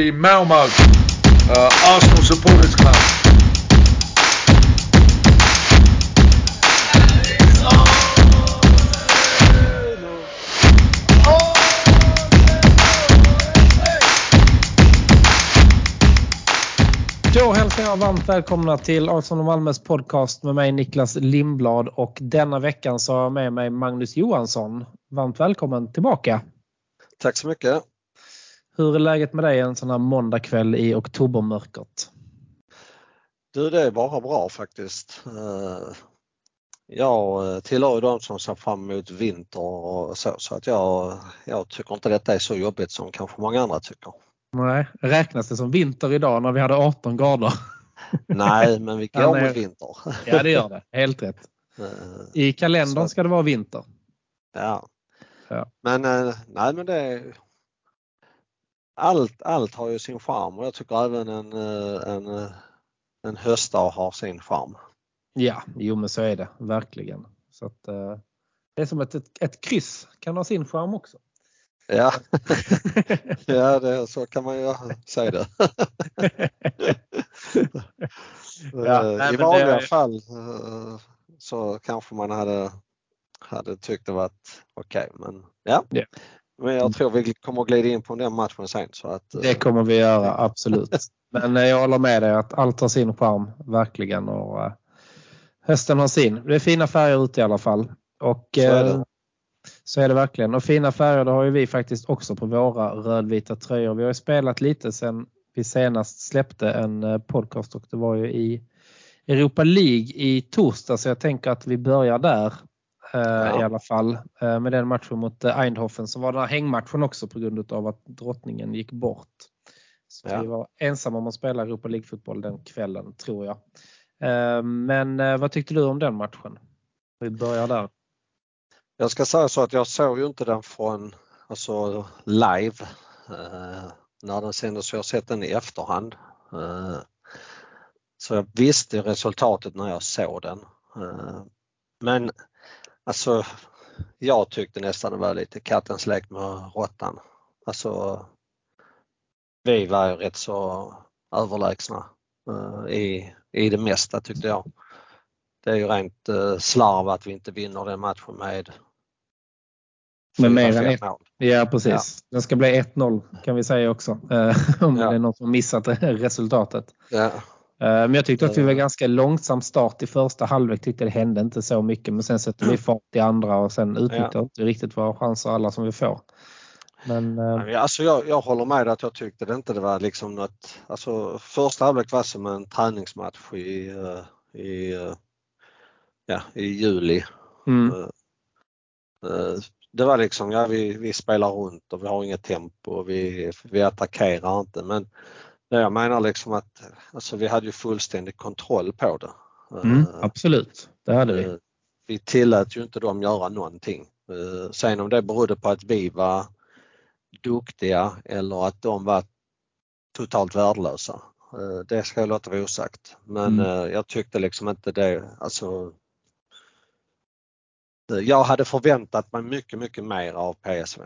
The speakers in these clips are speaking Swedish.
the Malmo uh, Arsenal Supporters Club. Då hälsar jag varmt välkomna till Arsenal och Malmös podcast med mig Niklas Lindblad och denna veckan så har jag med mig Magnus Johansson. Varmt välkommen tillbaka. Tack så mycket. Hur är läget med dig en sån här måndagkväll i oktobermörkret? Du, det är bara bra faktiskt. Eh, jag tillhör ju de som ser fram emot vinter och så, så att jag, jag tycker inte detta är så jobbigt som kanske många andra tycker. Nej, räknas det som vinter idag när vi hade 18 grader? Nej, men vi går mot vinter. Ja, det gör det. Helt rätt. Eh, I kalendern Så- ska det vara vinter. Ja. Ja. Men eh, nej men det är allt, allt har ju sin charm och jag tycker även en, eh, en, eh, en höstdag har sin charm. Ja, jo men så är det verkligen. Så att, eh, det är som ett, ett, ett kryss kan ha sin charm också. Ja, ja det, så kan man ju säga det. Ja, I vanliga det- fall så kanske man hade, hade tyckt det varit okej men ja. Ja. Men jag tror vi kommer att glida in på den matchen sen så att eh, Det kommer vi göra, absolut. Men eh, jag håller med dig att allt har sin charm, verkligen. Och, eh, hösten har sin. Det är fina färger ute i alla fall. Och, Så är det. så är det verkligen. Och fina färger det har ju vi faktiskt också på våra rödvita tröjor. Vi har ju spelat lite sen vi senast släppte en podcast och det var ju i Europa League i torsdag så jag tänker att vi börjar där Ja. i alla fall eh, med den matchen mot eh, Eindhoven som var den här hängmatchen också på grund av att drottningen gick bort. Så Ja. vi var ensamma om att spela Europa League-fotboll den kvällen tror jag. Eh, Men eh, vad tyckte du om den matchen? Vi börjar där. Jag ska säga så att jag såg ju inte den från alltså live eh, när den sändes så jag har sett den i efterhand. Eh, så jag visste resultatet när jag såg den. Eh, men alltså jag tyckte nästan det var lite kattens lek med råttan. Alltså vi var ju rätt så överlägsna eh, i, i det mesta tyckte jag. Det är ju rent eh, slarv att vi inte vinner den matchen med Med mer än ett. Ja precis. Den ska bli 1-0 kan vi säga också. Eh, Om Ja. det är någon som missat resultatet. Ja, Men jag tyckte att vi var Eh. ganska långsam start i första halvlek. Tyckte det hände inte så mycket men sen sätter vi fart i andra och sen utnyttjar inte riktigt våra chanser alla som vi får. Men eh, alltså jag, jag håller med att jag tyckte det inte det var liksom något, alltså första halvlek var som en träningsmatch i, eh, i, eh, ja, i juli. mm, Eh, Det var liksom, ja vi, vi spelar runt och vi har inget tempo och vi, vi attackerar inte men det jag menar liksom att alltså vi hade ju fullständig kontroll på det. mm, Eh, absolut, det hade vi. Eh, Vi tillät ju inte dem göra någonting. Eh, Sen om det berodde på att vi var duktiga eller att de var totalt värdelösa. Det ska jag låta vara osagt. Men Mm. jag tyckte liksom inte det, alltså jag hade förväntat mig mycket, mycket mer av PSV.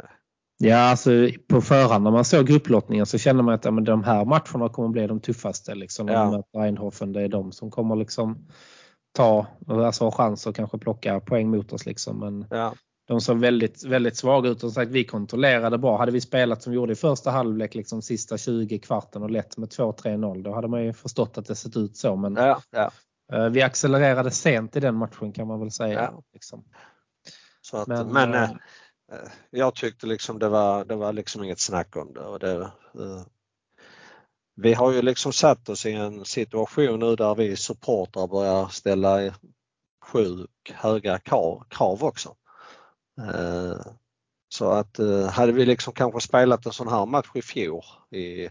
Ja, alltså på förhand när man såg grupplottningen så kände man att ja, men de här matcherna kommer bli de tuffaste. Liksom, Ja. man möter Eindhoven. Det är de som kommer liksom ta, alltså ha chans att kanske plocka poäng mot oss. Liksom. Men Ja, de såg väldigt, väldigt svaga ut och sagt vi kontrollerade bra. Hade vi spelat som vi gjorde i första halvlek, liksom sista 20 kvarten och lett med 2-3-0, då hade man ju förstått att det sett ut så. Men ja, ja. eh, vi accelererade sent i den matchen kan man väl säga. Liksom. Så att, Men, men, eh, jag tyckte liksom det var, det var liksom inget snack om det. Och det eh, vi har ju liksom satt oss i en situation nu där vi supportrar börjar ställa sjukt höga krav, krav också. Eh, Så att eh, hade vi liksom kanske spelat en sån här match i fjol i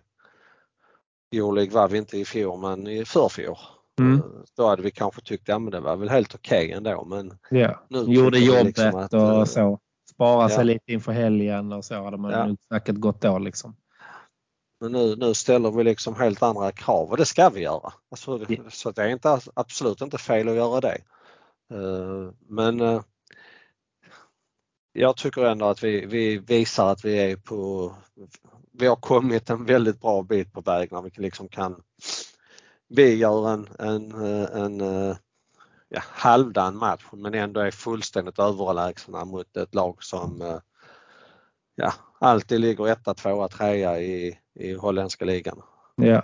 Euroleague var vi inte i fjol men i förfjol. Mm. eh, Då hade vi kanske tyckt ja men det var väl helt okej ändå men Ja. nu Gjorde jobbet liksom att, eh, och så. Spara sig ja. lite inför helgen och så hade man Ja. snacket gått då liksom. Men nu, nu ställer vi liksom helt andra krav och det ska vi göra. Alltså, Ja. Så det är inte, absolut inte fel att göra det. Eh, Men eh, jag tycker ändå att vi, vi visar att vi är på vi har kommit en väldigt bra bit på väg när vi liksom kan vi gör en, en, en, ja, halvdan match men ändå är fullständigt överlägsna mot ett lag som ja, alltid ligger etta, tvåa, trea i, i holländska ligan. Ja.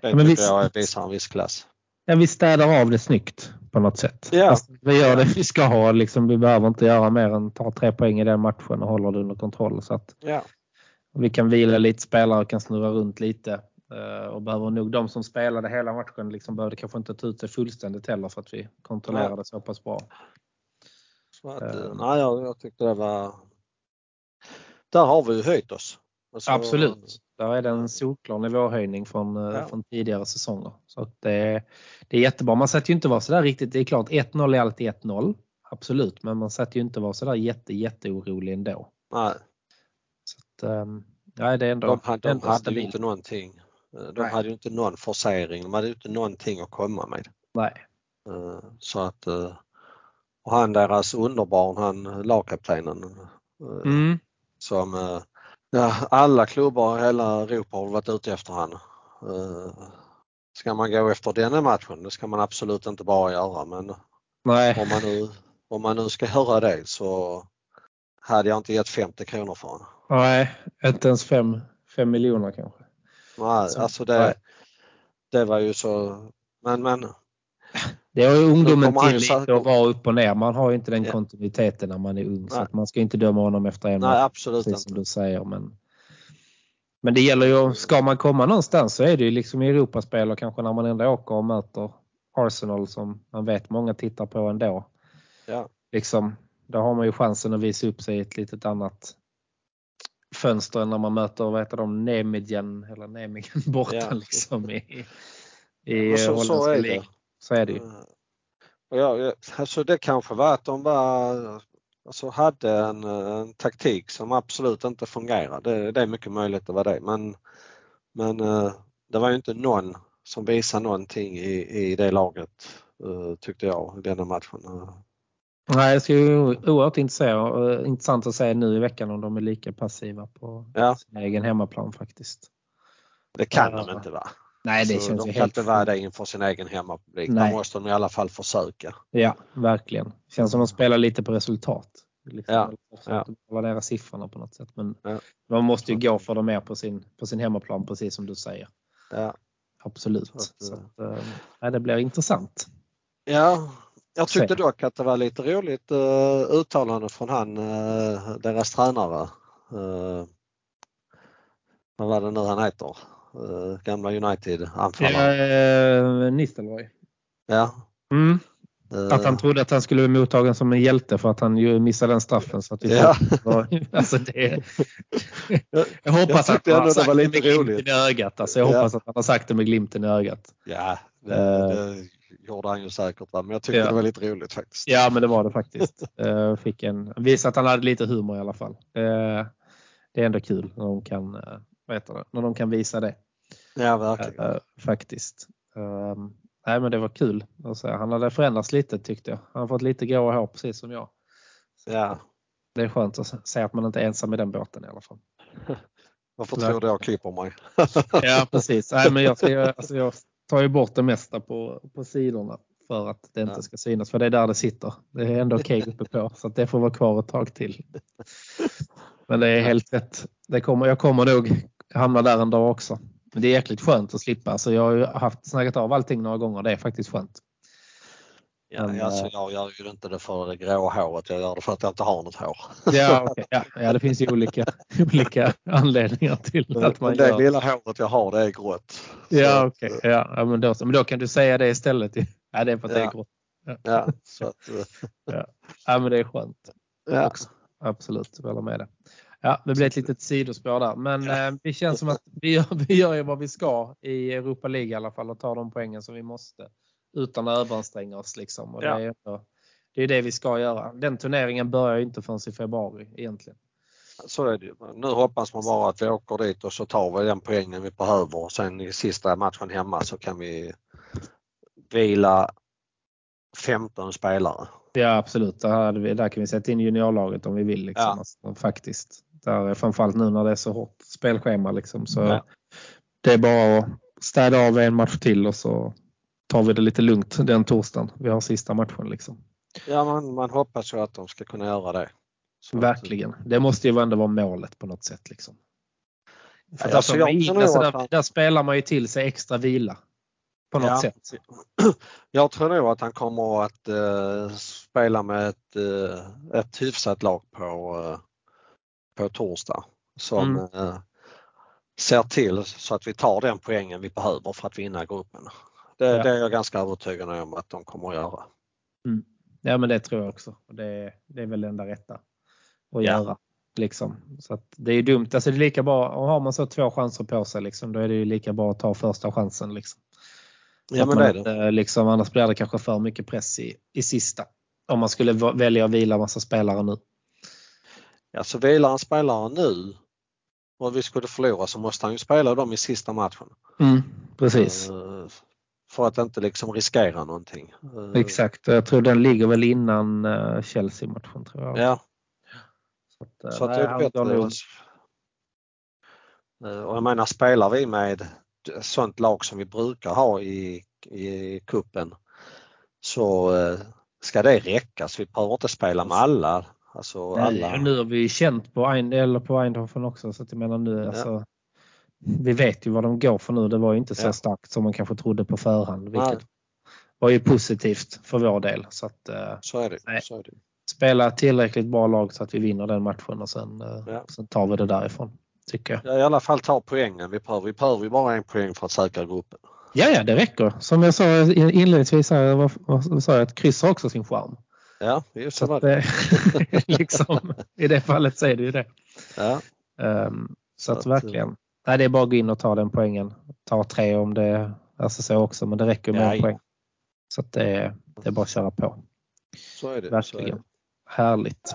Det men tycker jag visar en viss klass. Ja, vi städar av det snyggt på något sätt. Ja. Alltså, vi gör det vi ska ha. Liksom, vi behöver inte göra mer än ta tre poäng i den matchen och hålla det under kontroll. Så att ja. Vi kan vila lite spelare kan snurra runt lite. Eh, och behöver nog de som spelade hela matchen liksom behövde kanske inte ta ut sig fullständigt heller för att vi kontrollerade ja. så pass bra. Så att, uh, nej, jag, jag tyckte det var... Där har vi ju höjt oss. Alltså, Absolut. Där är det en solklar nivåhöjning från, ja. från tidigare säsonger. Så det, det är jättebra. Man sätter ju inte vara sådär riktigt, det är klart 1-0 är alltid 1-0. Absolut, men man sätter ju inte vara sådär jätte, jätteorolig ändå. Nej. Så att, um, nej, det är ändå, de hade, ändå de hade ju inte någonting. De nej. hade ju inte någon forcering, de hade ju inte någonting att komma med. Nej. Uh, så att uh, och han deras underbarn, han lagkaptenen mm. som Ja, alla klubbar i hela Europa har varit ute efter han. Eh, ska man gå efter denna matchen, det ska man absolut inte bara göra men Nej. Om, man nu, om man nu ska höra det så hade jag inte gett 50 kronor för honom. Nej, inte ens 5 miljoner kanske. Nej, så, alltså det, nej. det var ju så, men men det har ju ungdomen till lite att vara upp och ner. Man har ju inte den ja. kontinuiteten när man är ung. Nej. Så att man ska inte döma honom efter en Nej, absolut precis som du säger. Men, men det gäller ju, ska man komma någonstans så är det ju liksom i Europaspel och kanske när man ändå åker och möter Arsenal som man vet många tittar på ändå. Ja. Liksom, då har man ju chansen att visa upp sig i ett litet annat fönster än när man möter vad heter de, Nemigen eller Nemigen borta ja. liksom i, i så, är det. Så är det ju. Eh, ja, alltså det kanske var att de var, alltså hade en, en taktik som absolut inte fungerade. Det, det är mycket möjligt att vara det men, men eh, det var ju inte någon som visade någonting i, i det laget eh, tyckte jag i denna matchen. Nej, det ska ju oerhört intressant att se nu i veckan om de är lika passiva på ja. sin egen hemmaplan faktiskt. Det kan de inte vara. Nej, det så känns de ju kan helt inte det inför sin egen hemmapublik. Nej. Där måste de i alla fall försöka. Ja, verkligen. Känns som de spelar lite på resultat. Liksom, ja. ja. Värdera siffrorna på något sätt. Men ja. man måste ju gå för dem mer på sin, på sin hemmaplan precis som du säger. Ja. Absolut. Så att, äh, det blir intressant. Ja, jag tyckte dock att det var lite roligt uh, uttalande från han, uh, deras tränare. Uh, vad var det nu han heter? Uh, gamla United-anfallaren. Ja, uh, Nistelrooy. Ja. Mm. Att han trodde att han skulle bli mottagen som en hjälte för att han ju missade den straffen. Så att ja. alltså det, jag hoppas jag att han har sagt det, med glimten i ögat. Alltså jag hoppas att han har sagt det med glimten i ögat. Ja, det, det gjorde han ju säkert. Men jag tyckte ja. det var lite roligt faktiskt. Ja, men det var det faktiskt. Uh, fick en, visade att han hade lite humor i alla fall. Uh, det är ändå kul när de kan vad det, när de kan visa det. Ja, verkligen. Äh, faktiskt. Um, nej, men det var kul. Alltså, han hade förändrats lite tyckte jag. Han har fått lite gråa hår precis som jag. Så ja. Det är skönt att se att man inte är ensam i den båten i alla fall. Varför tror du jag klipper mig? ja, precis. Nej, men jag, ska, alltså, jag tar ju bort det mesta på, på sidorna för att det inte ja. ska synas. För det är där det sitter. Det är ändå okej okay uppe på så det får vara kvar ett tag till. Men det är helt rätt. Det kommer, jag kommer nog hamna där en dag också. Men det är jäkligt skönt att slippa. Så jag har ju haft snackat av allting några gånger. Det är faktiskt skönt. Ja, Men, alltså, jag gör ju inte det för det grå håret. Jag gör det för att jag inte har något hår. Ja, okay. ja, ja det finns ju olika, olika anledningar till att man det gör. Det lilla håret jag har det är grått. Ja, okej. Okay. Ja, ja, men, då, men då kan du säga det istället. Ja, det är för att ja. det är grått. Ja, ja så att, ja. ja, men det är skönt. Ja. Också. Absolut, jag håller med dig. Ja, det blir ett litet sidospår där. Men eh, det känns som att vi gör, vi gör ju vad vi ska i Europa League i alla fall och tar de poängen som vi måste. Utan att överanstränga oss liksom. Och ja. det, är det är det vi ska göra. Den turneringen börjar inte förrän i februari egentligen. Så är det ju. Nu hoppas man bara att vi åker dit och så tar vi den poängen vi behöver och sen i sista matchen hemma så kan vi vila 15 spelare. Ja absolut, där, vi, där kan vi sätta in juniorlaget om vi vill. Liksom. Ja. Alltså, faktiskt. Där, framförallt nu när det är så hårt spelschema. Liksom. Så Ja. Det är bara att städa av en match till och så tar vi det lite lugnt den torsdagen. Vi har sista matchen. Liksom. Ja, man, man hoppas ju att de ska kunna göra det. Så Verkligen. Det måste ju ändå vara målet på något sätt. Liksom. För Ja, alltså, jag in- alltså, där, han- där spelar man ju till sig extra vila. På något Ja. sätt. Jag tror nog att han kommer att eh, spela med ett, eh, ett hyfsat lag på, eh, på torsdag som Mm. eh, ser till så att vi tar den poängen vi behöver för att vinna gruppen. Det, Ja. det är jag ganska övertygad om att de kommer att göra. Ja men det tror jag också. Det, det är väl det enda rätta att Ja. göra. Liksom. Så det är dumt. Alltså det är lika bra, har man så två chanser på sig liksom, då är det ju lika bra att ta första chansen. Liksom. Så Ja men det är det. liksom, annars blir det kanske för mycket press i, i sista. Om man skulle välja att vila massa spelare nu. Ja, så vilar en spelare nu och vi skulle förlora så måste han ju spela dem i sista matchen. Precis. För att inte liksom riskera någonting. Eh, Exakt. Jag tror den ligger väl innan eh, Chelsea-matchen. tror jag. Ja, Så att, eh, så att nej, det är bättre. Och jag menar spelar vi med sånt lag som vi brukar ha i, i kuppen så ska det räcka. Så vi behöver inte spela med alla. Alltså alla. nu har vi känt på, Ein, eller på Eindhoven också. Så att jag menar nu, alltså, vi vet ju vad de går för nu. Det var ju inte så Ja. starkt som man kanske trodde på förhand. Nej. Vilket var ju positivt för vår del. Så att, eh, Så är det. Nej. Så är det. spela tillräckligt bra lag så att vi vinner den matchen och sen, eh, Ja. sen tar vi det därifrån. Tycker jag. Ja, I alla fall ta poängen vi behöver. Vi behöver ju bara en poäng för att säkra gruppen. Ja, ja, det räcker. Som jag sa inledningsvis här, sa jag, att kryss har också sin charm. Ja, just Så så att, det. eh, liksom, I det fallet så är det ju det. Ja, Um, så Så att att, verkligen. Nej, det är bara att gå in och ta den poängen. Ta tre om det är alltså så också, men det räcker med Ja, en poäng. Så att det, är, det är bara att köra på. så är det. Så är Verkligen. det. Härligt.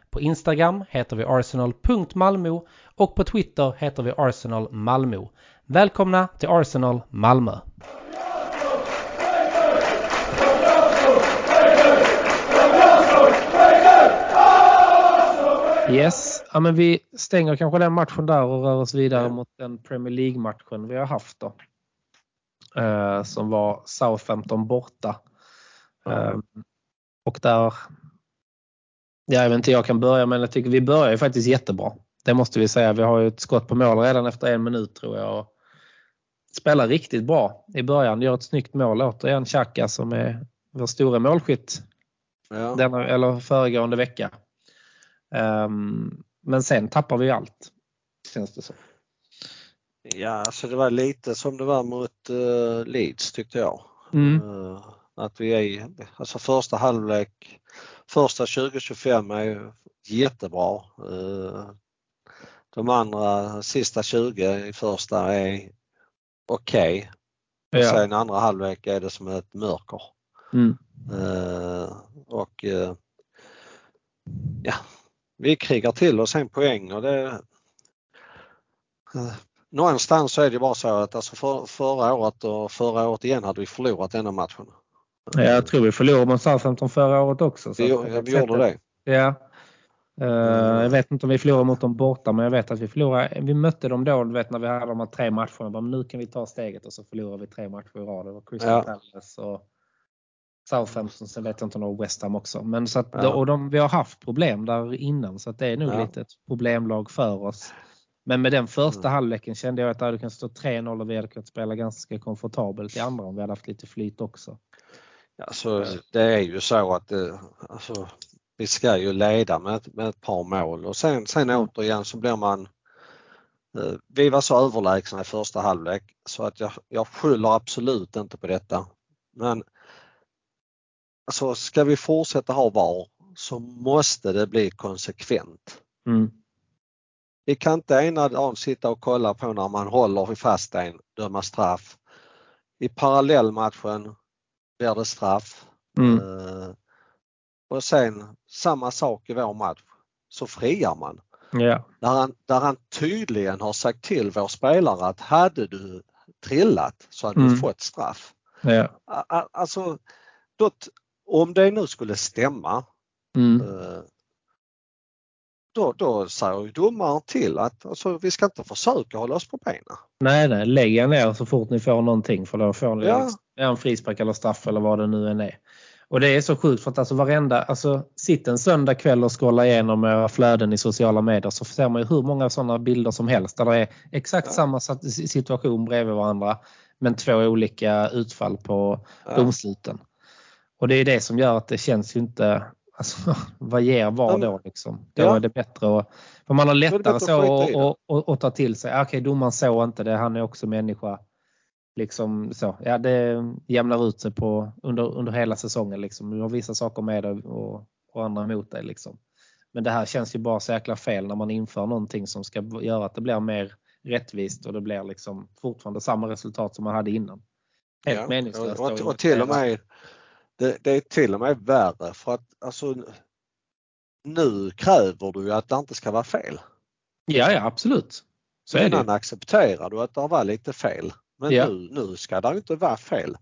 på Instagram heter vi arsenal.malmo och på Twitter heter vi Arsenal Malmö. Välkomna till Arsenal Malmö! Yes, ja, men vi stänger kanske den matchen där och rör oss vidare mot den Premier League-matchen vi har haft då. Eh, som var Southampton borta. Ja. Eh, och där, jag vet inte, jag kan börja men jag tycker vi börjar ju faktiskt jättebra. Det måste vi säga. Vi har ju ett skott på mål redan efter en minut tror jag. Och spelar riktigt bra i början. Gör ett snyggt mål återigen. Xhaka som är vår stora målskytt Ja. denna, eller föregående vecka. Ehm, men sen tappar vi allt. Känns det så. ja, alltså det var lite som det var mot uh, Leeds tyckte jag. Mm. Eh, att vi är, alltså första halvlek, första 20-25 är jättebra. Eh, de andra sista 20 i första är okej. Och Ja. Sen andra halvlek är det som ett mörker. Mm. Eh, och eh, ja, vi krigar till oss en poäng och det Någonstans så är det bara så att alltså för, förra året och förra året igen hade vi förlorat denna matchen. Ja, Jag tror vi förlorade mot Southampton förra året också. så ja, vi gjorde det. Ja. Mm. Jag vet inte om vi förlorade mot dem borta men jag vet att vi förlorade. Vi mötte dem då du vet, när vi hade de här tre matcherna. Bara, nu kan vi ta steget och så förlorar vi tre matcher i rad. Det var Crystal Ja. Palace och Southampton. Sen vet jag inte om det West Ham också. Men så att, Ja. och de, vi har haft problem där innan så att det är nog Ja. lite ett problemlag för oss. Men med den första Mm. halvleken kände jag att det hade kunnat stå 3-0 och vi hade kunnat spela ganska komfortabelt i andra om vi hade haft lite flyt också. Alltså, det är ju så att det, alltså, vi ska ju leda med, med ett par mål och sen, sen återigen så blir man eh, vi var så överlägsna i första halvlek så att jag, jag skyller absolut inte på detta. Men alltså ska vi fortsätta ha VAR så måste det bli konsekvent. Mm. Vi kan inte ena dagen sitta och kolla på när man håller fast en, döma straff. I parallellmatchen blir det straff. Mm. Eh, och sen samma sak i vår match, så friar man. Ja. Där han, där han tydligen har sagt till vår spelare att hade du trillat så hade Mm. du fått straff. A- Alltså, då, om det nu skulle stämma Mm. Då, då säger ju domaren till att alltså, vi ska inte försöka hålla oss på benen. Nej, nej, lägg er ner så fort ni får någonting för då får ni Ja. liksom, en frispark eller straff eller vad det nu än är. Och det är så sjukt för att alltså varenda, alltså sitt en söndag kväll och scrolla igenom era flöden i sociala medier så ser man ju hur många sådana bilder som helst där det är exakt Ja. samma situation bredvid varandra men två olika utfall på Ja. domsluten. Och det är det som gör att det känns ju inte, alltså vad ger var då liksom? Då Ja. är det bättre att, för man har lättare så att och, och, och ta till sig, okej domaren såg inte det, han är också människa. Liksom så, ja det jämnar ut sig på, under, under hela säsongen liksom. Du har vissa saker med dig och, och andra emot dig liksom. Men det här känns ju bara så jäkla fel när man inför någonting som ska göra att det blir mer rättvist och det blir liksom fortfarande samma resultat som man hade innan. Helt Ja, meningslöst. Och, och, och till och med, det, det är till och med värre för att alltså nu kräver du att det inte ska vara fel. Ja, ja absolut. Så är det Innan ju. accepterar du att det var lite fel. Men Ja. nu, nu ska det inte vara fel.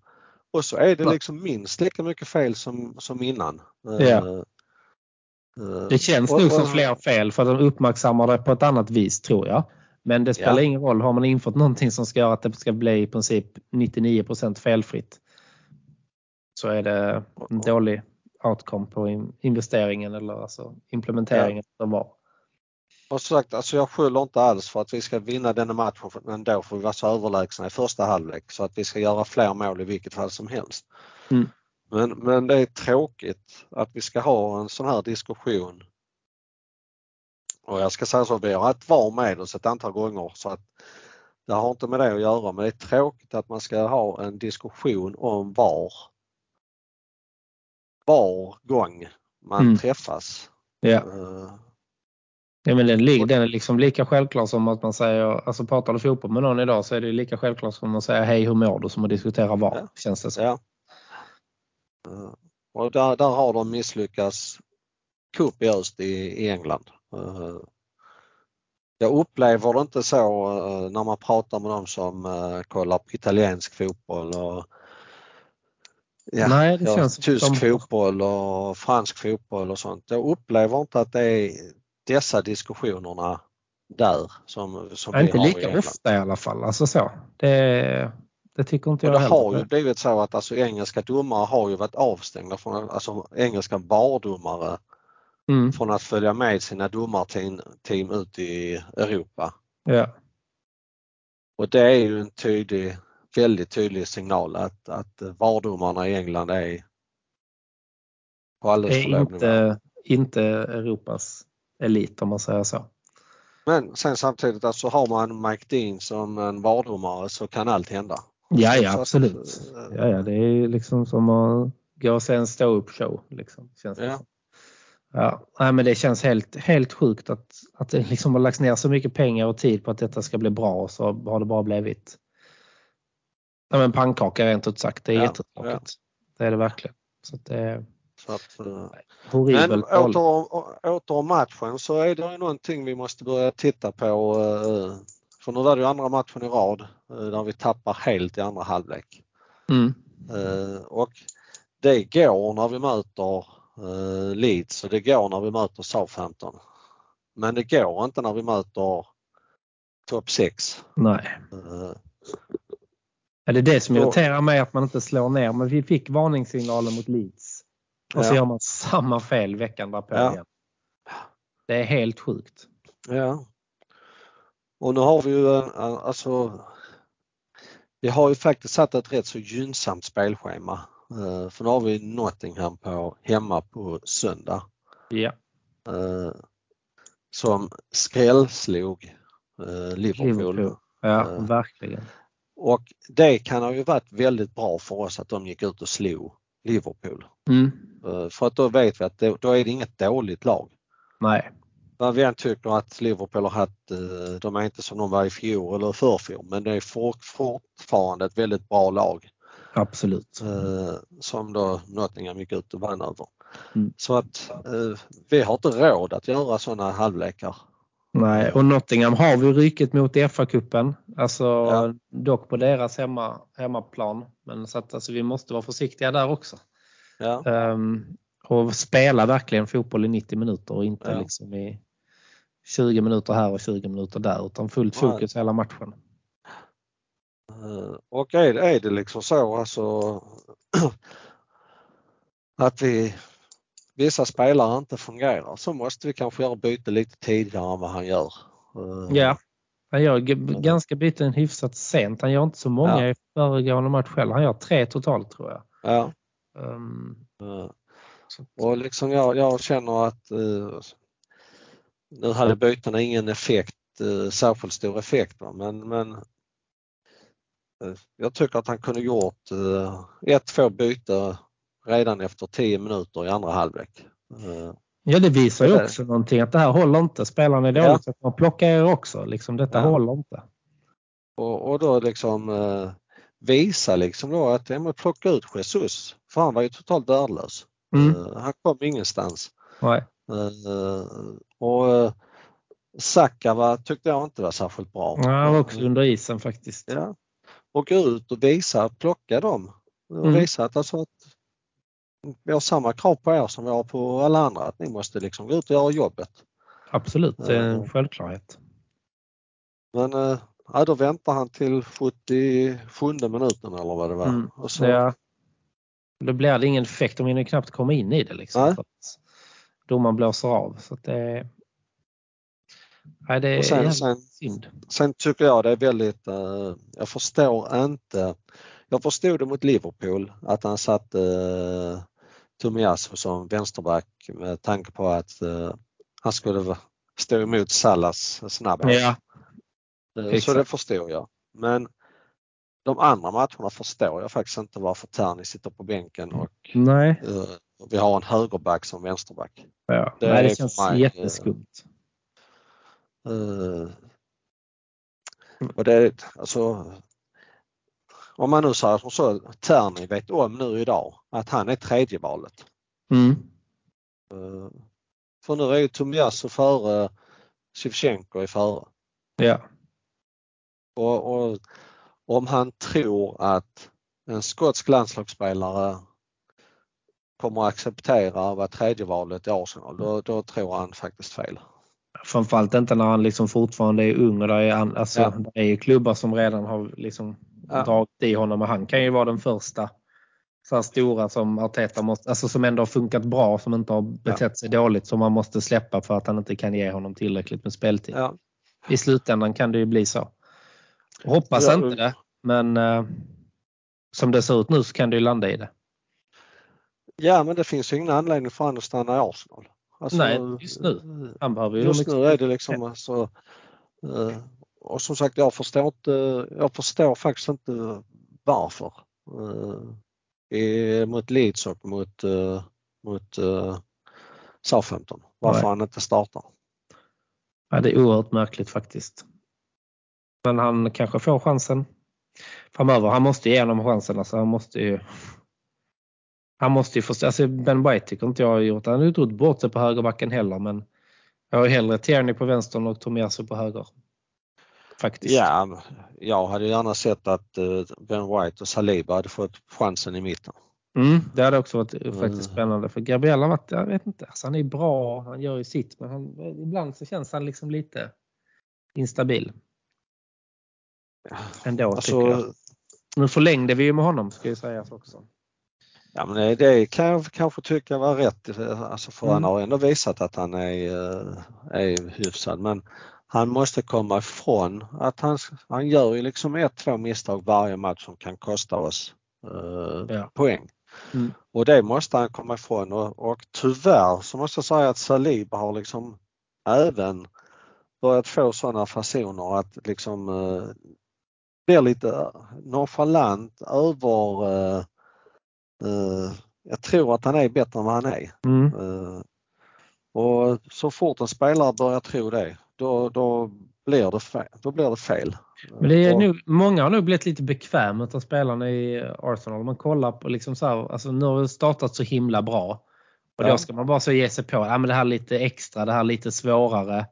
Och så är det liksom minst lika mycket fel som, som innan. Ja. Eh, eh, Det känns nog som fler fel för att de uppmärksammar det på ett annat vis tror jag. Men det spelar Ja. ingen roll. Har man infört någonting som ska göra att det ska bli i princip 99% felfritt så är det en dålig outcome på in- investeringen eller alltså implementeringen som var. Och sagt, alltså jag skyller inte alls för att vi ska vinna denna matchen men då får vi vara så överlägsna i första halvlek så att vi ska göra fler mål i vilket fall som helst. Mm. Men, men det är tråkigt att vi ska ha en sån här diskussion. Och jag ska säga så, vi har haft VAR med oss ett antal gånger så att det har inte med det att göra men det är tråkigt att man ska ha en diskussion om VAR var gång man Mm. träffas. Ja. Eh, Ja, men den, lig- den är liksom lika självklar som att man säger, alltså pratar du fotboll med någon idag så är det lika självklart som att säga hej hur mår du som att diskutera VAR. Ja. Känns det som. Ja. Eh, Och där, där har de misslyckats kopiöst i, i England. Eh, Jag upplever det inte så när man pratar med dem som kollar på italiensk fotboll och ja, Nej, det ja, känns som tysk de- fotboll och fransk fotboll och sånt. Jag upplever inte att det är dessa diskussionerna där som, som Ja, vi inte har i lika ofta i alla fall. Alltså så. Det, det tycker inte Och jag det heller. har ju blivit så att alltså, engelska domare har ju varit avstängda från, alltså engelska VAR-domare Mm, från att följa med sina domarteam team ut i Europa. ja. Och det är ju en tydlig, väldigt tydlig signal att, att VAR-domarna i England är på alldeles för är nivå. inte, inte Europas elit om man säger så. Men sen samtidigt alltså har man Mike Dean som en VAR-domare så kan allt hända. Ja, ja att, absolut. eh, Ja, ja, det är liksom som att gå och se en stå-upp-show. Liksom, känns det Ja. Ja, nej, men det känns helt, helt sjukt att, att det liksom har lagts ner så mycket pengar och tid på att detta ska bli bra och så har det bara blivit ja, men pannkaka rent ut sagt. Det är Ja, jättetråkigt. Det är det verkligen. Så att det är Så att, eh, horribelt Men åter åter om matchen så är det ju någonting vi måste börja titta på. eh, För nu var det ju andra matchen i rad eh, där vi tappar helt i andra halvlek. Mm. Och det går när vi möter Leeds och det går när vi möter Southampton. Men det går inte när vi möter topp 6. Nej. Ja, det är det som Så- irriterar mig att man inte slår ner. Men vi fick varningssignalen mot Leeds. Och så Ja. gör man samma fel veckan därpå Ja. igen. Det är helt sjukt. Ja. Och nu har vi ju eh, alltså vi har ju faktiskt satt ett rätt så gynnsamt spelschema. Eh, För nu har vi Nottingham på, hemma på söndag. Ja. eh, Som skrällslog Liverpool. Liverpool. Ja, verkligen. Och det kan ha ju varit väldigt bra för oss att de gick ut och slog Liverpool. Mm. Eh, För att då vet vi att det, då är det inget dåligt lag. Nej, Vad vi än tycker att Liverpool har haft, eh, de är inte som de var i fjol eller förfjol men det är for, fortfarande ett väldigt bra lag absolut. eh, som då Nottingham gick ut och vann över. Mm. Så att vi har inte råd att göra sådana halvlekar. Nej, och Nottingham har vi ryket mot i FA-cupen. Alltså Ja. dock på deras hemma, hemmaplan. Men så att alltså, vi måste vara försiktiga där också. Ja, Ehm, och spela verkligen fotboll i 90 minuter och inte Ja. liksom i 20 minuter här och 20 minuter där utan fullt fokus hela matchen. Eh, Och är det liksom så alltså att vi vissa spelare inte fungerar så måste vi kanske göra byte lite tidigare än vad han gör. Eh, Ja, han gör g- ganska byten hyfsat sent. Han gör inte så många Ja. i föregående match själv. Han gör tre totalt tror jag. Ja. Eh, så- Och liksom jag, jag känner att eh, nu hade bytena ingen effekt, eh, särskilt stor effekt va? men, men jag tycker att han kunde gjort ett, två byten redan efter 10 minuter i andra halvlek. Eh, Ja, det visar ju också någonting att det här håller inte. Spelarna är dåligt Ja. man plockar er också. Liksom, detta Ja. håller inte. Och, och då liksom eh, visa liksom då att ja, plocka ut Jesus, för han var ju totalt värdelös. Mm. Eh, han kom ingenstans. Nej. Eh, och eh, Saka var, tyckte jag inte var särskilt bra. Ja, han var också under isen faktiskt. Ja. Och gå ut och visa, plocka dem. Och Mm. visa att, alltså att vi har samma krav på er som vi har på alla andra. Att ni måste liksom gå ut och göra jobbet. Absolut, det är en Ja. självklarhet. Men eh, ja, då väntar han till 77 minuten eller vad det var. Mm. Och så, Det, då blir det ingen effekt. De hinner knappt komma in i det. Liksom, Nej. att domaren blåser av. Så att det, nej, det är sen- sen- synd. Sen tycker jag det är väldigt, eh, jag förstår inte, jag förstod det mot Liverpool att han satte eh, Tomiyasu som vänsterback med tanke på att eh, han skulle stå emot Salas snabbhet. Ja, Eh, Så det förstår jag. Men de andra matcherna förstår jag faktiskt inte varför Terni sitter på bänken och nej. eh, vi har en högerback som vänsterback. Ja. Det nej, är det känns mig, jätteskumt. Eh, och det alltså om man nu säger som så, Terni vet om nu idag att han är tredje valet. Mm. Eh, För nu är ju Tomiyasu före Shevchenko är före. Ja. Och, och om han tror att en skotsk landslagsspelare kommer att acceptera att vara tredje valet i Arsenal, då, då tror han faktiskt fel. Framförallt inte när han liksom fortfarande är ung och det är, alltså, Ja. det är ju klubbar som redan har liksom Ja. dragit i honom och han kan ju vara den första så här stora som Arteta måste, alltså som ändå har funkat bra som inte har betett sig dåligt som man måste släppa för att han inte kan ge honom tillräckligt med speltid. Ja. I slutändan kan det ju bli så. Hoppas Ja, inte det men eh, som det ser ut nu så kan det ju landa i det. ja, men det finns ju ingen anledning för honom att stanna i Arsenal. Alltså, Nej, just nu. Han behöver ju Just nu är det liksom alltså, eh, och som sagt jag förstår inte, jag förstår faktiskt inte varför. eh, i, mot Leeds och mot, eh, mot eh, Southampton. Varför Nej. han inte startar. Ja, det är oerhört märkligt faktiskt. Men han kanske får chansen framöver. Han måste ge honom chansen. Alltså, han måste ju han måste ju förstå. Alltså ben White tycker inte jag har gjort. Han har ju inte gjort bort sig på högerbacken heller men jag har ju hellre Tierney på vänstern och Tomiyasu på höger. Faktiskt. Ja, jag hade gärna sett att eh, Ben White och Saliba hade fått chansen i mitten. Mm, det hade också varit faktiskt Mm. spännande för Gabriel har varit, jag vet inte, alltså han är bra, han gör ju sitt men han, ibland så känns han liksom lite instabil. Ändå tycker jag. Alltså, Nu förlängde vi ju med honom ska ju sägas också. ja, men det, kan jag kanske tycka var rätt. Alltså för Mm. han har ändå visat att han är, eh, är hyfsad. Men han måste komma ifrån att han, han gör ju liksom ett, två misstag varje match som kan kosta oss eh, Ja. poäng. Mm. Och det måste han komma ifrån och, och tyvärr så måste jag säga att Saliba har liksom även börjat få sådana fasoner att liksom eh, blir lite nonchalant över eh, eh, jag tror att han är bättre än vad han är. Mm. Eh, och så fort en spelare börjar tro det, då, då, blir, det fel, då blir det fel. Men det är Och- nog, många har nog blivit lite bekväma av spelarna i Arsenal. Om man kollar på liksom så här, alltså nu har det startat så himla bra. Och Ja. då ska man bara så ge sig på, ja men det här är lite extra, det här är lite svårare.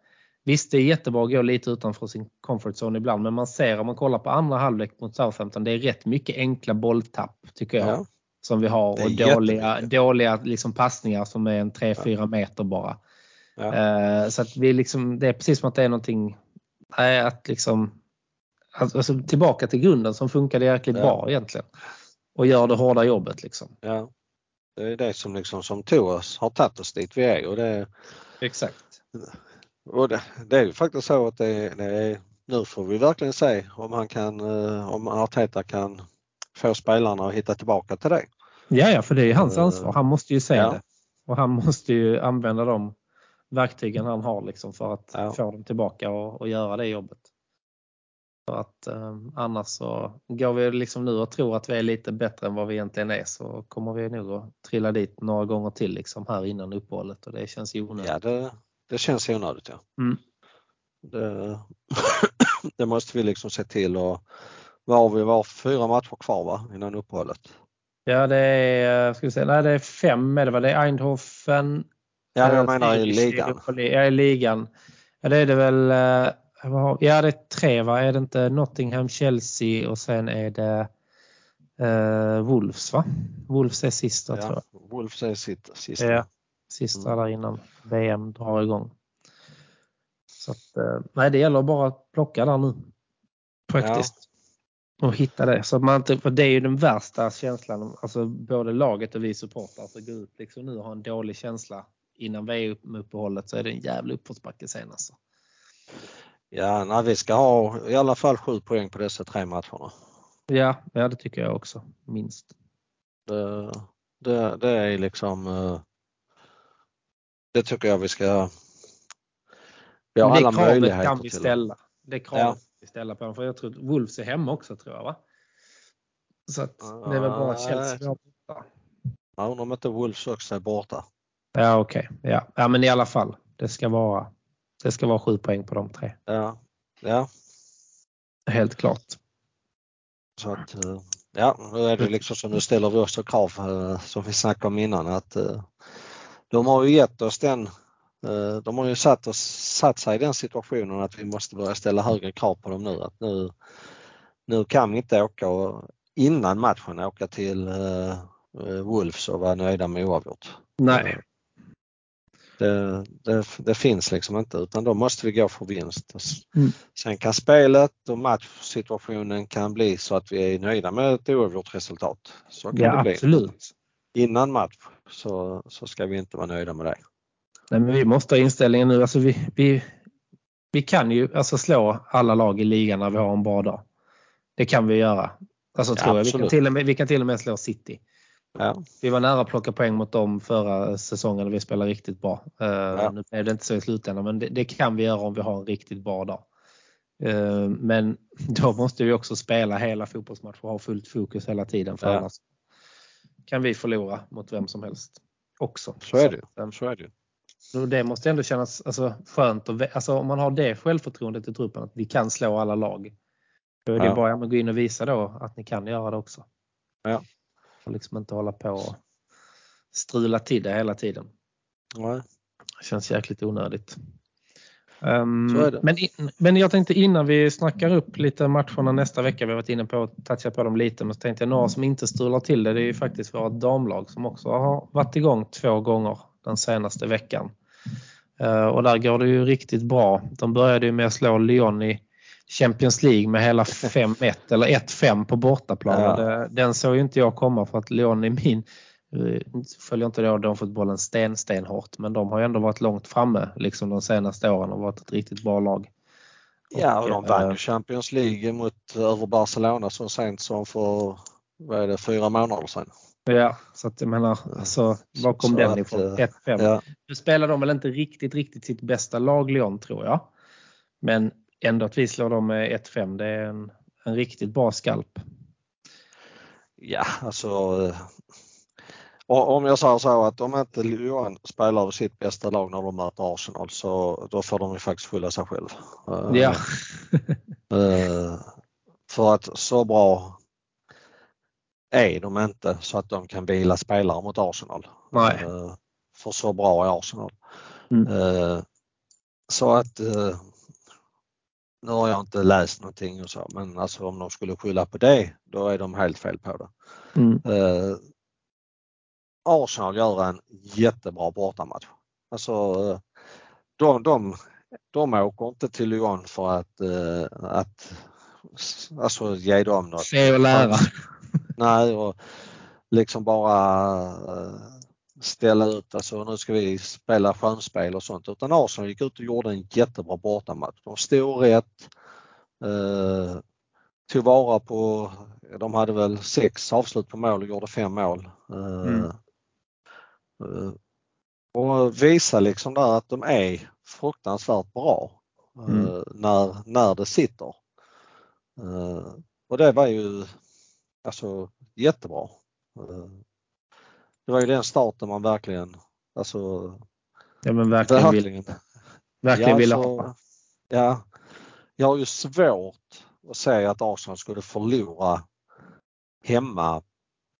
Visst det är jättebra att gå lite utanför sin comfort zone ibland men man ser om man kollar på andra halvlek mot Southampton, det är rätt mycket enkla bolltapp tycker jag. Ja. Som vi har och dåliga, dåliga liksom passningar som är en 3-4 meter bara. Ja. Eh, så att vi liksom, det är precis som att det är någonting, nej, att liksom, alltså tillbaka till grunden som funkade jäkligt Ja. bra egentligen. Och gör det hårda jobbet liksom. Ja. Det är det som liksom som tog oss, har tagit oss dit vi är och det, Exakt. och det, det är ju faktiskt så att det, det är, nu får vi verkligen se om han kan, eh, om Arteta kan få spelarna att hitta tillbaka till det. Ja, ja, för det är hans Eh, ansvar. Han måste ju se ja. det. Och han måste ju använda de verktygen han har liksom för att Ja. få dem tillbaka och, och göra det jobbet. För att eh, annars så går vi liksom nu och tror att vi är lite bättre än vad vi egentligen är så kommer vi nog att trilla dit några gånger till liksom här innan uppehållet och det känns onödigt. Ja, det, det känns onödigt. Ja. Mm. Det, det måste vi liksom se till och vad har vi var fyra matcher kvar va, innan uppehållet? Ja, det är, ska vi säga, nej, det är fem är det va? Det är Eindhoven. Ja, jag eh, menar i ligan. Ja, i ligan. Ja, det är det väl. eh, Ja, det är tre va? Är det inte Nottingham, Chelsea och sen är det eh, Wolves va? Wolves är sista tror Ja, Wolves är sitt sista. jag. Ja, sista Mm. där innan VM drar igång. Så att, eh, nej, det gäller bara att plocka där nu. Faktiskt. Och hitta det. Så man inte, för det är ju den värsta känslan, alltså både laget och vi supportrar, att gå ut liksom nu och ha en dålig känsla innan VM-uppehållet så är det en jävla uppförsbacke sen alltså. Ja, nej, vi ska ha i alla fall sju poäng på dessa tre matcherna. Ja, ja det tycker jag också. Minst. Det, det, det är liksom eh, Det tycker jag vi ska Vi har alla det möjligheter kan vi till det. ställa. Det kravet Ja. vi ställa på dem. För jag tror att Wolves är hemma också tror jag va? Så att det är väl bara Nej. Chelsea borta. Jag undrar om inte Wolves också är borta. Ja okej. Ja. ja men i alla fall. Det ska vara det ska vara sju poäng på de tre. Ja, ja Helt klart. så att eh, ja, nu är det liksom så nu ställer vi också krav eh, som vi snackade om innan att eh, de har ju gett oss den de har ju satt, oss, satt sig i den situationen att vi måste börja ställa högre krav på dem nu. Att nu, nu kan vi inte åka och innan matchen åka till Wolves och vara nöjda med oavgjort. Nej. Det, det, det finns liksom inte utan då måste vi gå för vinst. Mm. Sen kan spelet och matchsituationen kan bli så att vi är nöjda med ett oavgjort resultat. Så kan Ja det bli. absolut. Innan match så, så ska vi inte vara nöjda med det. Nej, men vi måste ha inställningen nu. Alltså vi, vi, vi kan ju alltså slå alla lag i ligan när vi har en bra dag. Det kan vi göra. Alltså, Ja, tror jag. Vi, kan till och med, vi kan till och med slå City. Ja, Vi var nära att plocka poäng mot dem förra säsongen och vi spelade riktigt bra. Uh, Nu blev det inte så i slutändan men det, det kan vi göra om vi har en riktigt bra dag. Uh, men då måste vi också spela hela fotbollsmatcher och ha fullt fokus hela tiden för Ja. annars kan vi förlora mot vem som helst också. så är det eh, Så är det så det måste ändå kännas alltså, skönt. Och, alltså, om man har det självförtroendet i truppen att vi kan slå alla lag. Då är det Ja. bara att gå in och visa då att ni kan göra det också. Ja. Och liksom inte hålla på och strula till det hela tiden. Nej. Det känns jäkligt onödigt. Det. Men, in, men jag tänkte innan vi snackar upp lite matcherna nästa vecka, vi har varit inne på att toucha på dem lite, men så tänkte jag några som inte strular till det, det är ju faktiskt våra damlag som också har varit igång två gånger den senaste veckan. Eh, och där går det ju riktigt bra. De började ju med att slå Lyon i Champions League med hela 5-1 eller 1-5 på bortaplan. Ja. Den såg ju inte jag komma för att Lyon är min eh, följer inte då de fotbollen sten, stenhårt men de har ju ändå varit långt framme liksom de senaste åren och varit ett riktigt bra lag. Ja, och de vann eh, ju Champions League mot över Barcelona så sent som för vad är det, fyra månader sedan. Ja, så att jag menar, alltså, var kom Så den att, ifrån? eh, 1-5. Ja, Nu spelar de väl inte riktigt, riktigt sitt bästa lag Lyon tror jag. Men ändå att vi slår dem med 1-5, det är en, en riktigt bra skalp. ja alltså eh, Och om jag säger så att om inte Lyon spelar över sitt bästa lag när de möter Arsenal så då får de ju faktiskt skylla sig själv. Eh, Ja. Eh, för att så bra är de inte så att de kan bila spelare mot Arsenal. Nej. Eh, För så bra är Arsenal. Mm. Eh, Så att eh, nu har jag inte läst någonting och så men alltså om de skulle skylla på det då är de helt fel på det. Mm. Eh, Arsenal gör en jättebra bortamatch. Alltså de, de, de åker inte till Lyon för att, eh, att alltså ge dem något. Se och lära. Nej, och liksom bara eh, ställa ut, alltså nu ska vi spela skönspel och sånt. Utan Arsenal gick ut och gjorde en jättebra bortamatch. De stod rätt, eh, tog vara på, de hade väl sex avslut på mål och gjorde fem mål. Eh, Mm. eh, och visa liksom där att de är fruktansvärt bra eh, Mm. när, när det sitter. Eh, och det var ju alltså jättebra. Eh, Det var ju den starten man verkligen, alltså Ja men verkligen, vill, verkligen. verkligen Ja, ville så- ha. Ja, jag har ju svårt att säga att Arsenal skulle förlora hemma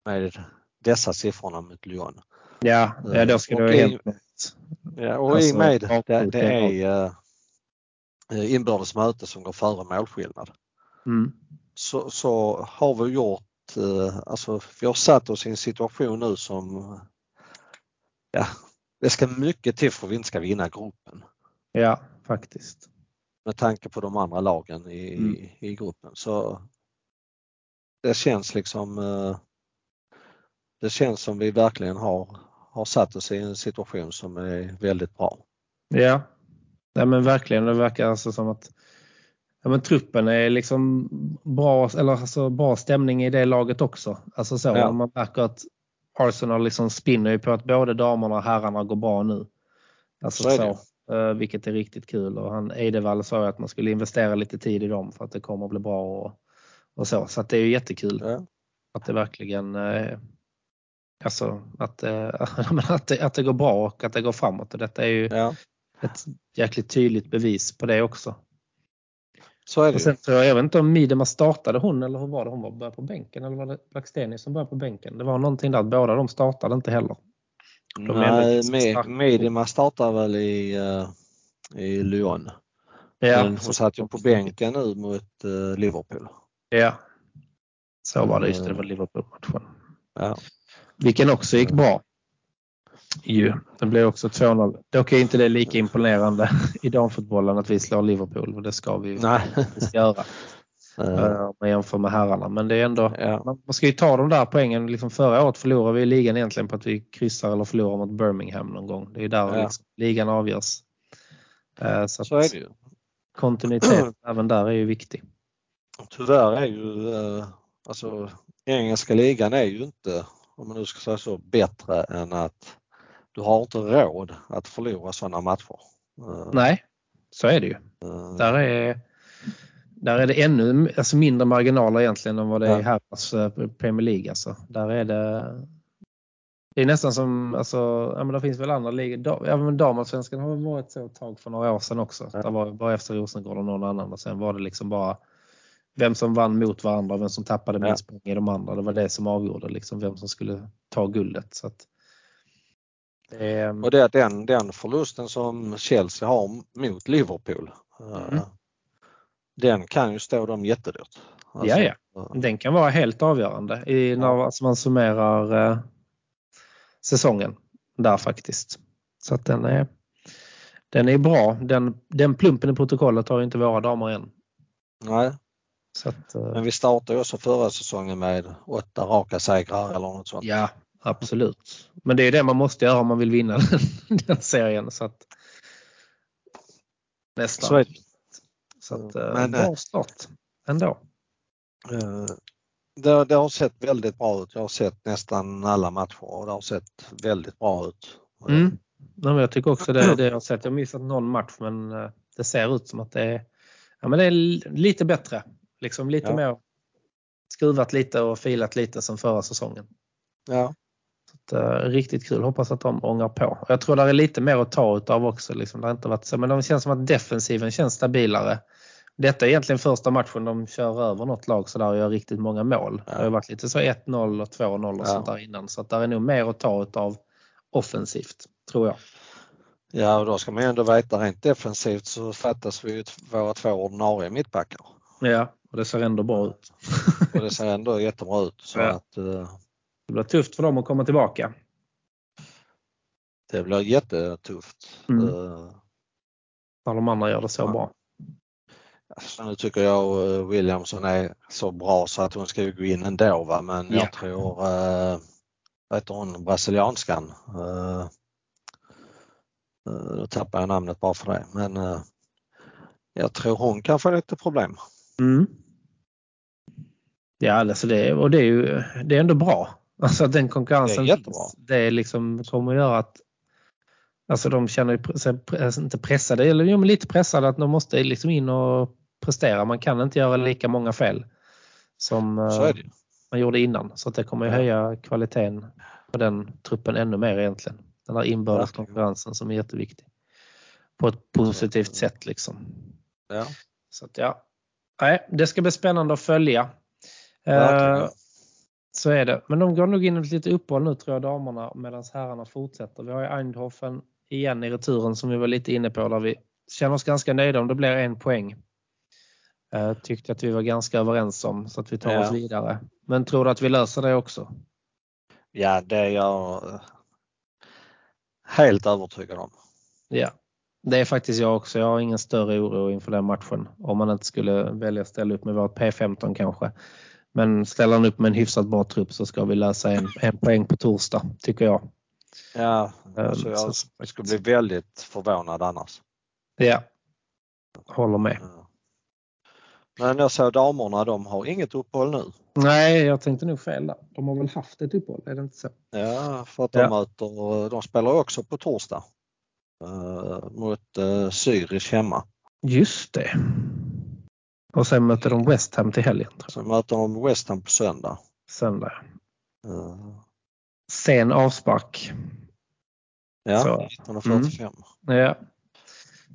med dessa siffrorna mot Lyon. Ja, ja då ska Och det ha i- hänt. Ja, och i Alltså, och med det, det är eh, inbördes möte som går före målskillnad. Mm. så, så har vi gjort, eh, alltså vi har satt oss i en situation nu som, ja, det ska mycket till för att vi inte ska vinna gruppen Ja, faktiskt. med tanke på de andra lagen i, Mm. i gruppen. Så det känns liksom, eh, det känns som vi verkligen har, har satt oss i en situation som är väldigt bra. Ja, ja men verkligen. Det verkar alltså som att ja, men truppen är liksom bra, eller alltså bra stämning i det laget också. Alltså så, Ja. man märker att Arsenal liksom spinner ju på att både damerna och herrarna går bra nu. Alltså Så så, eh, vilket är riktigt kul och han Eidevall sa ju att man skulle investera lite tid i dem för att det kommer att bli bra och, och så. Så att det är ju jättekul Ja. att det verkligen eh, Alltså att, eh, att, det, att det går bra och att det går framåt och detta är ju Ja, ett jäkligt tydligt bevis på det också. Så är det Och sen tror jag, jag vet inte om Midema startade hon eller hur var det? Hon var började på bänken eller var det Blackstenius som började på bänken? Det var någonting där att båda de startade inte heller. de Nej. Medima startar väl i, eh, i Lyon. Ja, Men hon satt ju på bänken nu mot eh, Liverpool. Ja. Så var det, just det, det var Liverpool-matchen. Ja. Vilken också gick bra. Ju, det blev också 2-0. Dock är inte det lika imponerande i damfotbollen att vi slår Liverpool och det ska vi ju Nej. göra. Eh, Om man jämför med herrarna. Men det är ändå, ja. man ska ju ta de där poängen. Liksom förra året förlorade vi ligan egentligen på att vi kryssar eller förlorar mot Birmingham någon gång. Det är där Ja. liksom, ligan avgörs. Eh, Så, Så är det ju. kontinuitet även där är ju viktig. Tyvärr är ju eh, alltså engelska ligan är ju inte, om man nu ska säga så, bättre än att du har inte råd att förlora sådana matcher. Eh, Nej, så är det ju. eh, Där är, där är det ännu alltså mindre marginaler egentligen än vad det är i Ja. herrarnas eh, Premier League. Alltså. Där är det, det är nästan som, alltså, ja, men det finns väl andra ligor. Ja, men Damallsvenskan har väl varit så ett tag för några år sedan också. Ja. Det var bara efter Rosengård och någon annan och sen var det liksom bara vem som vann mot varandra och vem som tappade Ja. minst poäng i de andra. Det var det som avgjorde liksom vem som skulle ta guldet. Så att, är, Och det är den, den förlusten som Chelsea har mot Liverpool. eh, Mm. Den kan ju stå dem jättedyrt. Alltså, Ja, ja. eh, Den kan vara helt avgörande i, när alltså man summerar eh, säsongen där faktiskt. Så att den är, den är bra. Den, den plumpen i protokollet har inte våra damer än. Nej, att, eh, men vi startade också förra säsongen med åtta raka segrar eller något sånt. ja, absolut. Men det är det man måste göra om man vill vinna den, den serien. Så att, nästan. Så är det. Så att, eh, Men, bra start ändå. Eh, Det, det har sett väldigt bra ut. Jag har sett nästan alla matcher och det har sett väldigt bra ut. Mm. Nej, men jag tycker också det, det jag har sett. Jag har missat någon match men eh, det ser ut som att det är, ja, men det är li- lite bättre. Liksom lite Ja. mer skruvat lite och filat lite som förra säsongen. Ja. Uh, riktigt kul. Hoppas att de ångar på. Jag tror det är lite mer att ta utav också. Liksom. Det har inte varit så, men de känns som att defensiven känns stabilare. Detta är egentligen första matchen de kör över något lag så där och gör riktigt många mål. Ja. Det har varit lite så 1-0 och 2-0 och ja. sånt där innan. Så att där är nog mer att ta utav offensivt, tror jag. Ja, och då ska man ju ändå veta rent defensivt så fattas vi ju våra två ordinarie mittbackar. Ja, och det ser ändå bra ut. och det ser ändå jättebra ut. Så ja. att, uh... Det blir tufft för dem att komma tillbaka. Det blir jättetufft. Mm. Uh... När de andra gör det så ja. bra. Alltså, nu tycker jag uh, Williamson är så bra så att hon ska gå in ändå va? men ja. jag tror, uh, vad heter hon, brasilianskan? Uh, nu tappar jag namnet bara för det men uh, jag tror hon kan få lite problem. Mm. Ja, alltså det, och det är ju det är ändå bra. Alltså den konkurrensen det jättebra. Det liksom, kommer att göra att Alltså de känner sig alltså inte pressade, eller jo, men lite pressade att de måste liksom in och prestera. Man kan inte göra lika många fel som eh, man gjorde innan. Så att det kommer att höja kvaliteten på den truppen ännu mer egentligen. Den här inbördes konkurrensen som är jätteviktig. På ett positivt sätt liksom. Ja. Så att ja, Nej, det ska bli spännande att följa. Uh, så är det. Men de går nog in i ett litet uppehåll nu tror jag damerna medan herrarna fortsätter. Vi har ju Eindhoven igen i returen som vi var lite inne på där vi känner oss ganska nöjda om det blir en poäng. Uh, tyckte att vi var ganska överens om så att vi tar ja. oss vidare. Men tror du att vi löser det också? Ja, det är jag helt övertygad om. Ja, det är faktiskt jag också. Jag har ingen större oro inför den matchen. Om man inte skulle välja att ställa upp med vårt P15 kanske. Men ställer han upp med en hyfsat bra trupp så ska vi lösa en, en poäng på torsdag, tycker jag. Ja, alltså jag, jag skulle bli väldigt förvånad annars. Ja, håller med. Men jag såg damerna, de har inget uppehåll nu. Nej, jag tänkte nog fel där. De har väl haft ett uppehåll, är det inte så? Ja, för att de ja. möter, de spelar också på torsdag. Uh, mot uh, Zürich hemma. Just det. Och sen möter de West Ham till helgen. Sen möter de West Ham på söndag. Söndag. Uh. Sen avspark. Ja, 1945. Mm. Ja.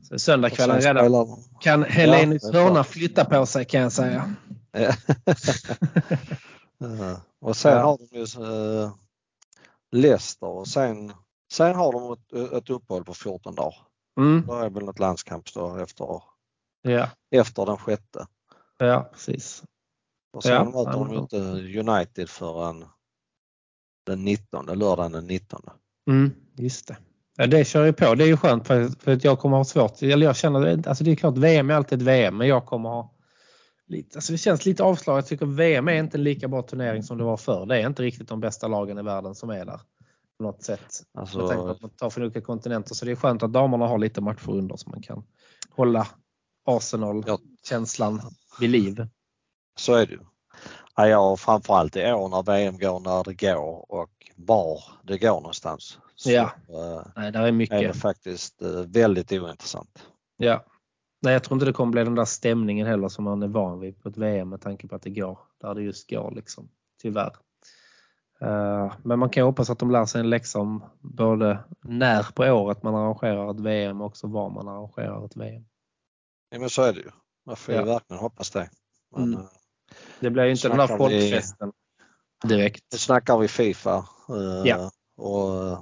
Så söndagskvällen redan. Kan Helenius ja, hörna flytta på sig kan jag säga. Ja. och sen ja. har de ju uh, Leicester och sen, sen har de ett, ett uppehåll på 14 dagar. Mm. Då är väl något landskamp efter, ja. efter den sjätte. Ja, precis. Och sen ja, möter de inte United förrän den 19, lördagen den 19. Mm, just det. Ja, det kör ju på. Det är ju skönt för, för att jag kommer ha svårt. Eller jag känner, alltså det är klart VM är alltid ett VM men jag kommer ha lite, alltså det känns lite avslag. Jag tycker VM är inte en lika bra turnering som det var förr. Det är inte riktigt de bästa lagen i världen som är där. På något sätt. Alltså... Jag tänker att man tar från olika kontinenter så det är skönt att damerna har lite matcher under så man kan hålla Arsenal-känslan vid liv. Så är det ju. Ja, framförallt i år när VM går när det går och var det går någonstans. Så, ja, äh, Nej, där är mycket. är det faktiskt äh, väldigt ointressant. Ja. Nej, jag tror inte det kommer bli den där stämningen heller som man är van vid på ett VM med tanke på att det går där det just går liksom. Tyvärr. Uh, men man kan hoppas att de lär sig en läxa om både när på året man arrangerar ett VM och också var man arrangerar ett VM. Ja men så är det ju. Man får ja. ju verkligen hoppas det. Men, mm. Det blir ju inte den där folkfesten direkt. Nu snackar vi Fifa. Uh, ja. Och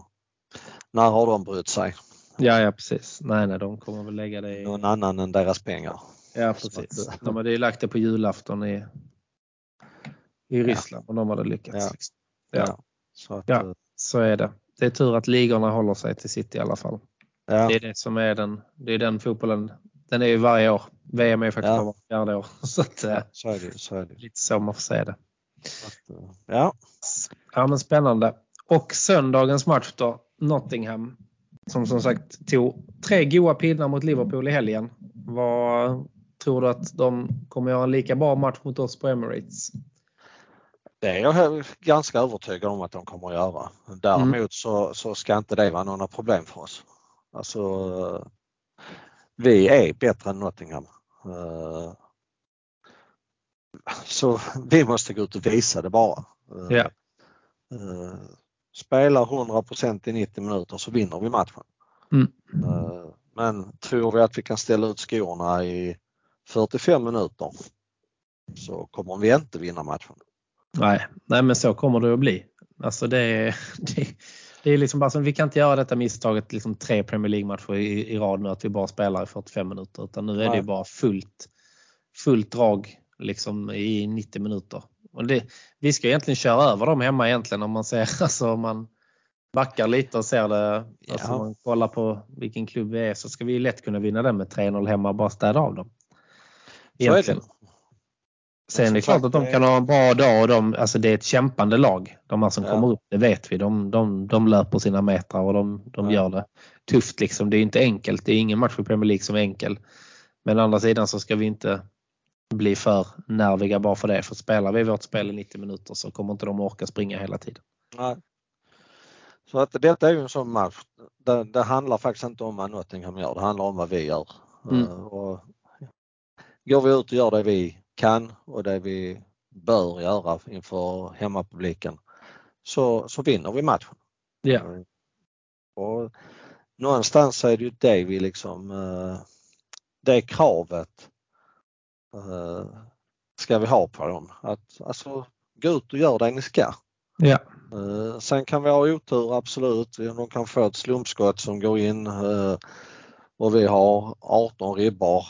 när har de brytt sig? Ja, ja precis. Nej, nej, de kommer väl lägga det i... Någon annan än deras pengar. Ja, precis. De hade ju lagt det på julafton i, i Ryssland ja. och de hade lyckats. Ja. Liksom. Ja. Ja. Så, att, ja, så är det. Det är tur att ligorna håller sig till City i alla fall. Ja. Det är det som är den, det är den fotbollen. Den är ju varje år. VM är faktiskt ja. var fjärde år. Så, att, ja, så är det. Så är det. Lite så man får se det. Att, ja. ja, men spännande. Och söndagens match då, Nottingham. Som som sagt tog tre goa pinnar mot Liverpool i helgen. Vad tror du att de kommer göra en lika bra match mot oss på Emirates? Det är jag ganska övertygad om att de kommer att göra. Däremot mm. så, så ska inte det vara några problem för oss. Alltså, vi är bättre än Nottingham. Eh, så vi måste gå ut och visa det bara. Ja. Eh, spelar 100% i 90 minuter så vinner vi matchen. Mm. Eh, Men tror vi att vi kan ställa ut skorna i 45 minuter så kommer vi inte vinna matchen. Nej, nej, men så kommer det att bli. Alltså det, det, det är liksom bara som, vi kan inte göra detta misstaget liksom tre Premier League-matcher i, i rad nu att vi bara spelar i 45 minuter utan nu är det Nej. ju bara fullt, fullt drag liksom i 90 minuter. Och det, vi ska egentligen köra över dem hemma egentligen om man ser, alltså om man backar lite och ser det, alltså Ja. om man kollar på vilken klubb vi är så ska vi lätt kunna vinna den med 3-0 hemma och bara städa av dem. Så det. Sen är det klart att de kan ha en bra dag och de, alltså det är ett kämpande lag. De här som Ja. kommer upp, det vet vi. De, de, de löper sina metrar och de, de Ja. gör det tufft. Liksom. Det är inte enkelt. Det är ingen match i Premier League som är enkel. Men å andra sidan så ska vi inte bli för nerviga bara för det. För spelar vi vårt spel i 90 minuter så kommer inte de orka springa hela tiden. Nej. Så att detta är ju en sån match. Det, det handlar faktiskt inte om vad Nottingham gör, det handlar om vad vi gör. Mm. Eh, Och går vi ut och gör det vi kan och det vi bör göra inför hemmapubliken så, så vinner vi matchen. Ja. Och någonstans är det ju det vi liksom, eh, det kravet eh, ska vi ha på dem. Att alltså gå ut och gör det ni ska. Ja. Eh, Sen kan vi ha otur, absolut. De kan få ett slumpskott som går in och vi har 18 ribbar.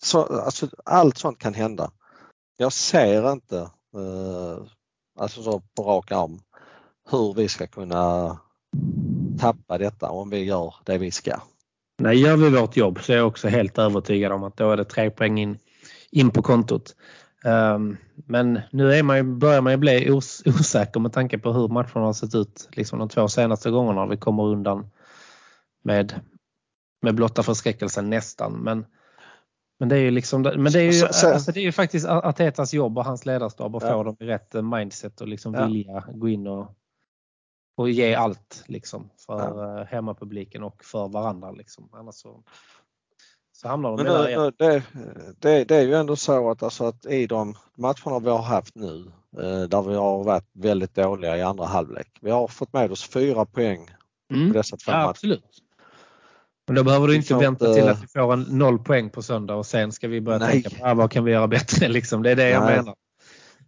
Så, alltså, allt sånt kan hända. Jag ser inte, eh, alltså så på rak arm, hur vi ska kunna tappa detta om vi gör det vi ska. Nej, gör vi vårt jobb så är jag också helt övertygad om att då är det tre poäng in, in på kontot. Um, men nu är man ju, börjar man ju bli os, osäker med tanke på hur matcherna har sett ut liksom de två senaste gångerna vi kommer undan med, med blotta förskräckelsen nästan. Men, men det är ju liksom, men det är ju, Så- så- alltså det är ju faktiskt Artetas jobb och hans ledarstab att Ja. få dem i rätt eh, mindset och liksom Ja. vilja gå in och, och ge allt liksom för eh, hemmapubliken och för varandra. Liksom. Annars så, så hamnar de Men igen. nu, det, det, det är ju ändå så att, alltså att i de matcherna vi har haft nu eh, där vi har varit väldigt dåliga i andra halvlek. Vi har fått med oss fyra poäng på Mm. dessa två Ja, matcher. absolut. Men då behöver du inte kan vänta till att vi får en noll poäng på söndag och sen ska vi börja Nej. tänka på ah, vad kan vi göra bättre. Liksom. Det är det jag Nej. menar.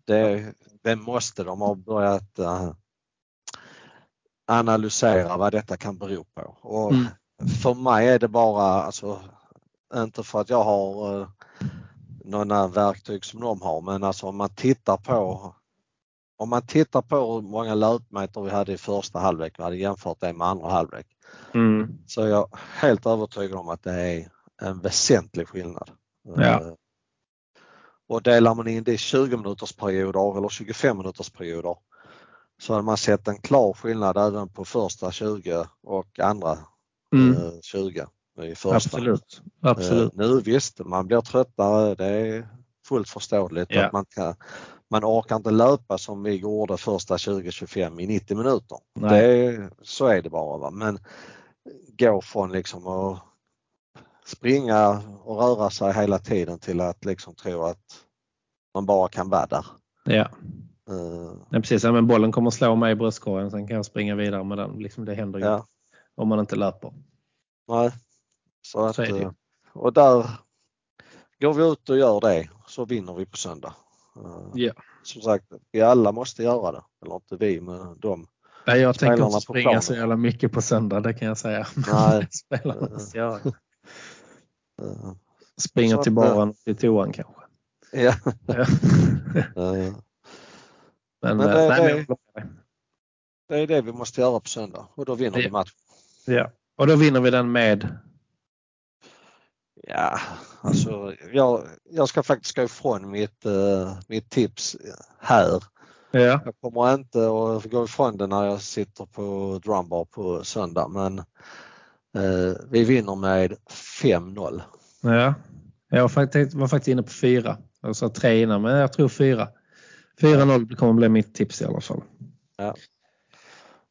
Det, det måste de ha börjat eh, analysera vad detta kan bero på. Och Mm. För mig är det bara, alltså, inte för att jag har eh, några verktyg som de har, men alltså om man tittar på om man tittar på hur många löpmeter vi hade i första halvlek och hade jämfört det med andra halvlek Mm. så är jag helt övertygad om att det är en väsentlig skillnad. Ja. Eh, Och delar man in det i 20 minuters perioder eller 25 minuters perioder så hade man sett en klar skillnad även på första 20 och andra Mm. eh, 20 i första. Absolut. Absolut. Eh, Nu visst, man blir tröttare. Det är fullt förståeligt Ja. att man kan, man orkar inte löpa som vi gjorde första 20-25 i 90 minuter. Det, så är det bara. Va? Men gå från liksom att springa och röra sig hela tiden till att liksom tro att man bara kan vara där. Ja. Eh, Ja, precis. Ja, men bollen kommer slå mig i bröstkorgen sen kan jag springa vidare med den. Liksom det händer ju ja, om man inte löper. nej. Så att, Så ju. eh, och där går vi ut och gör det så vinner vi på söndag. Eh, Ja. Som sagt, vi alla måste göra det. Eller inte vi, men de. Nej, jag tänker inte springa planen. så jävla mycket på söndag, det kan jag säga. Nej. Spelarna måste göra det. eh, att, till baren och till toan kanske. Ja, eh, Men, Men eh, det- nej, det- det är det vi måste göra på söndag och då vinner vi Ja. matchen. Ja. Och då vinner vi den med Ja, alltså jag, jag ska faktiskt gå ifrån mitt, eh, mitt tips här. Ja, Jag kommer inte att gå ifrån det när jag sitter på drumbar på söndag men eh, vi vinner med 5-0. ja. Jag var faktiskt, inne på fyra. Jag sa tre innan men jag tror fyra. 4-0 kommer bli mitt tips i alla fall. Ja.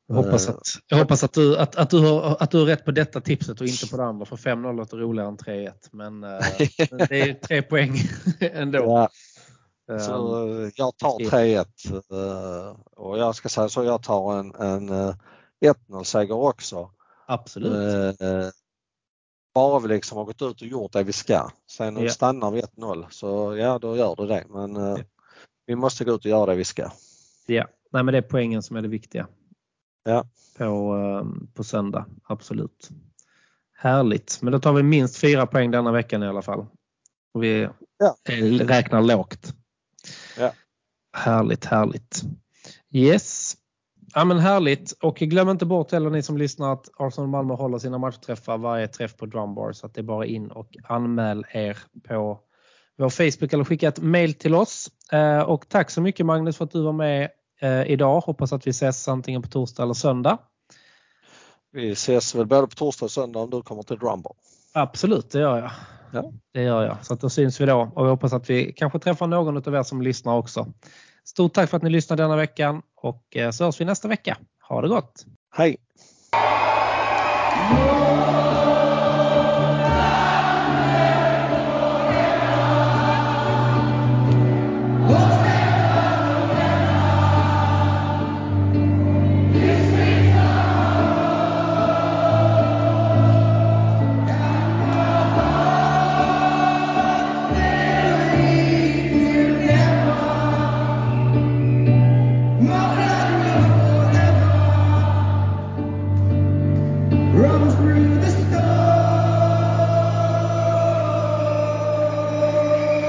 Jag hoppas, Eh. att, jag hoppas att, du, att, att, du har, att du har rätt på detta tipset och inte på det andra för 5-0 låter roligare än 3-1. Men eh, det är tre poäng ändå. Ja, Så eh, jag tar 3-1 eh, och jag ska säga så jag tar en, en eh, 1-0 seger också. absolut. Eh, Bara vi liksom har gått ut och gjort det vi ska. Sen Ja. stannar vi 1-0 så ja då gör det det men eh, vi måste gå ut och göra det vi ska. Ja, nej men det är poängen som är det viktiga. Ja. På, ehm, på söndag, absolut. Härligt, men då tar vi minst fyra poäng denna veckan i alla fall. Och vi Ja. eh, räknar lågt. Ja. Härligt, härligt. Yes. Ja men härligt och glöm inte bort heller ni som lyssnar att Arsenal Malmö håller sina matchträffar varje träff på Drumbar så att det är bara in och anmäl er på vår Facebook eller skicka ett mail till oss. Eh, och tack så mycket Magnus för att du var med eh, idag. Hoppas att vi ses antingen på torsdag eller söndag. Vi ses väl både på torsdag och söndag om du kommer till Drumbar. Absolut, det gör jag. Ja. Det gör jag. Så att då syns vi då och vi hoppas att vi kanske träffar någon av er som lyssnar också. Stort tack för att ni lyssnade denna veckan och eh, så hörs vi nästa vecka. Ha det gott! Hej!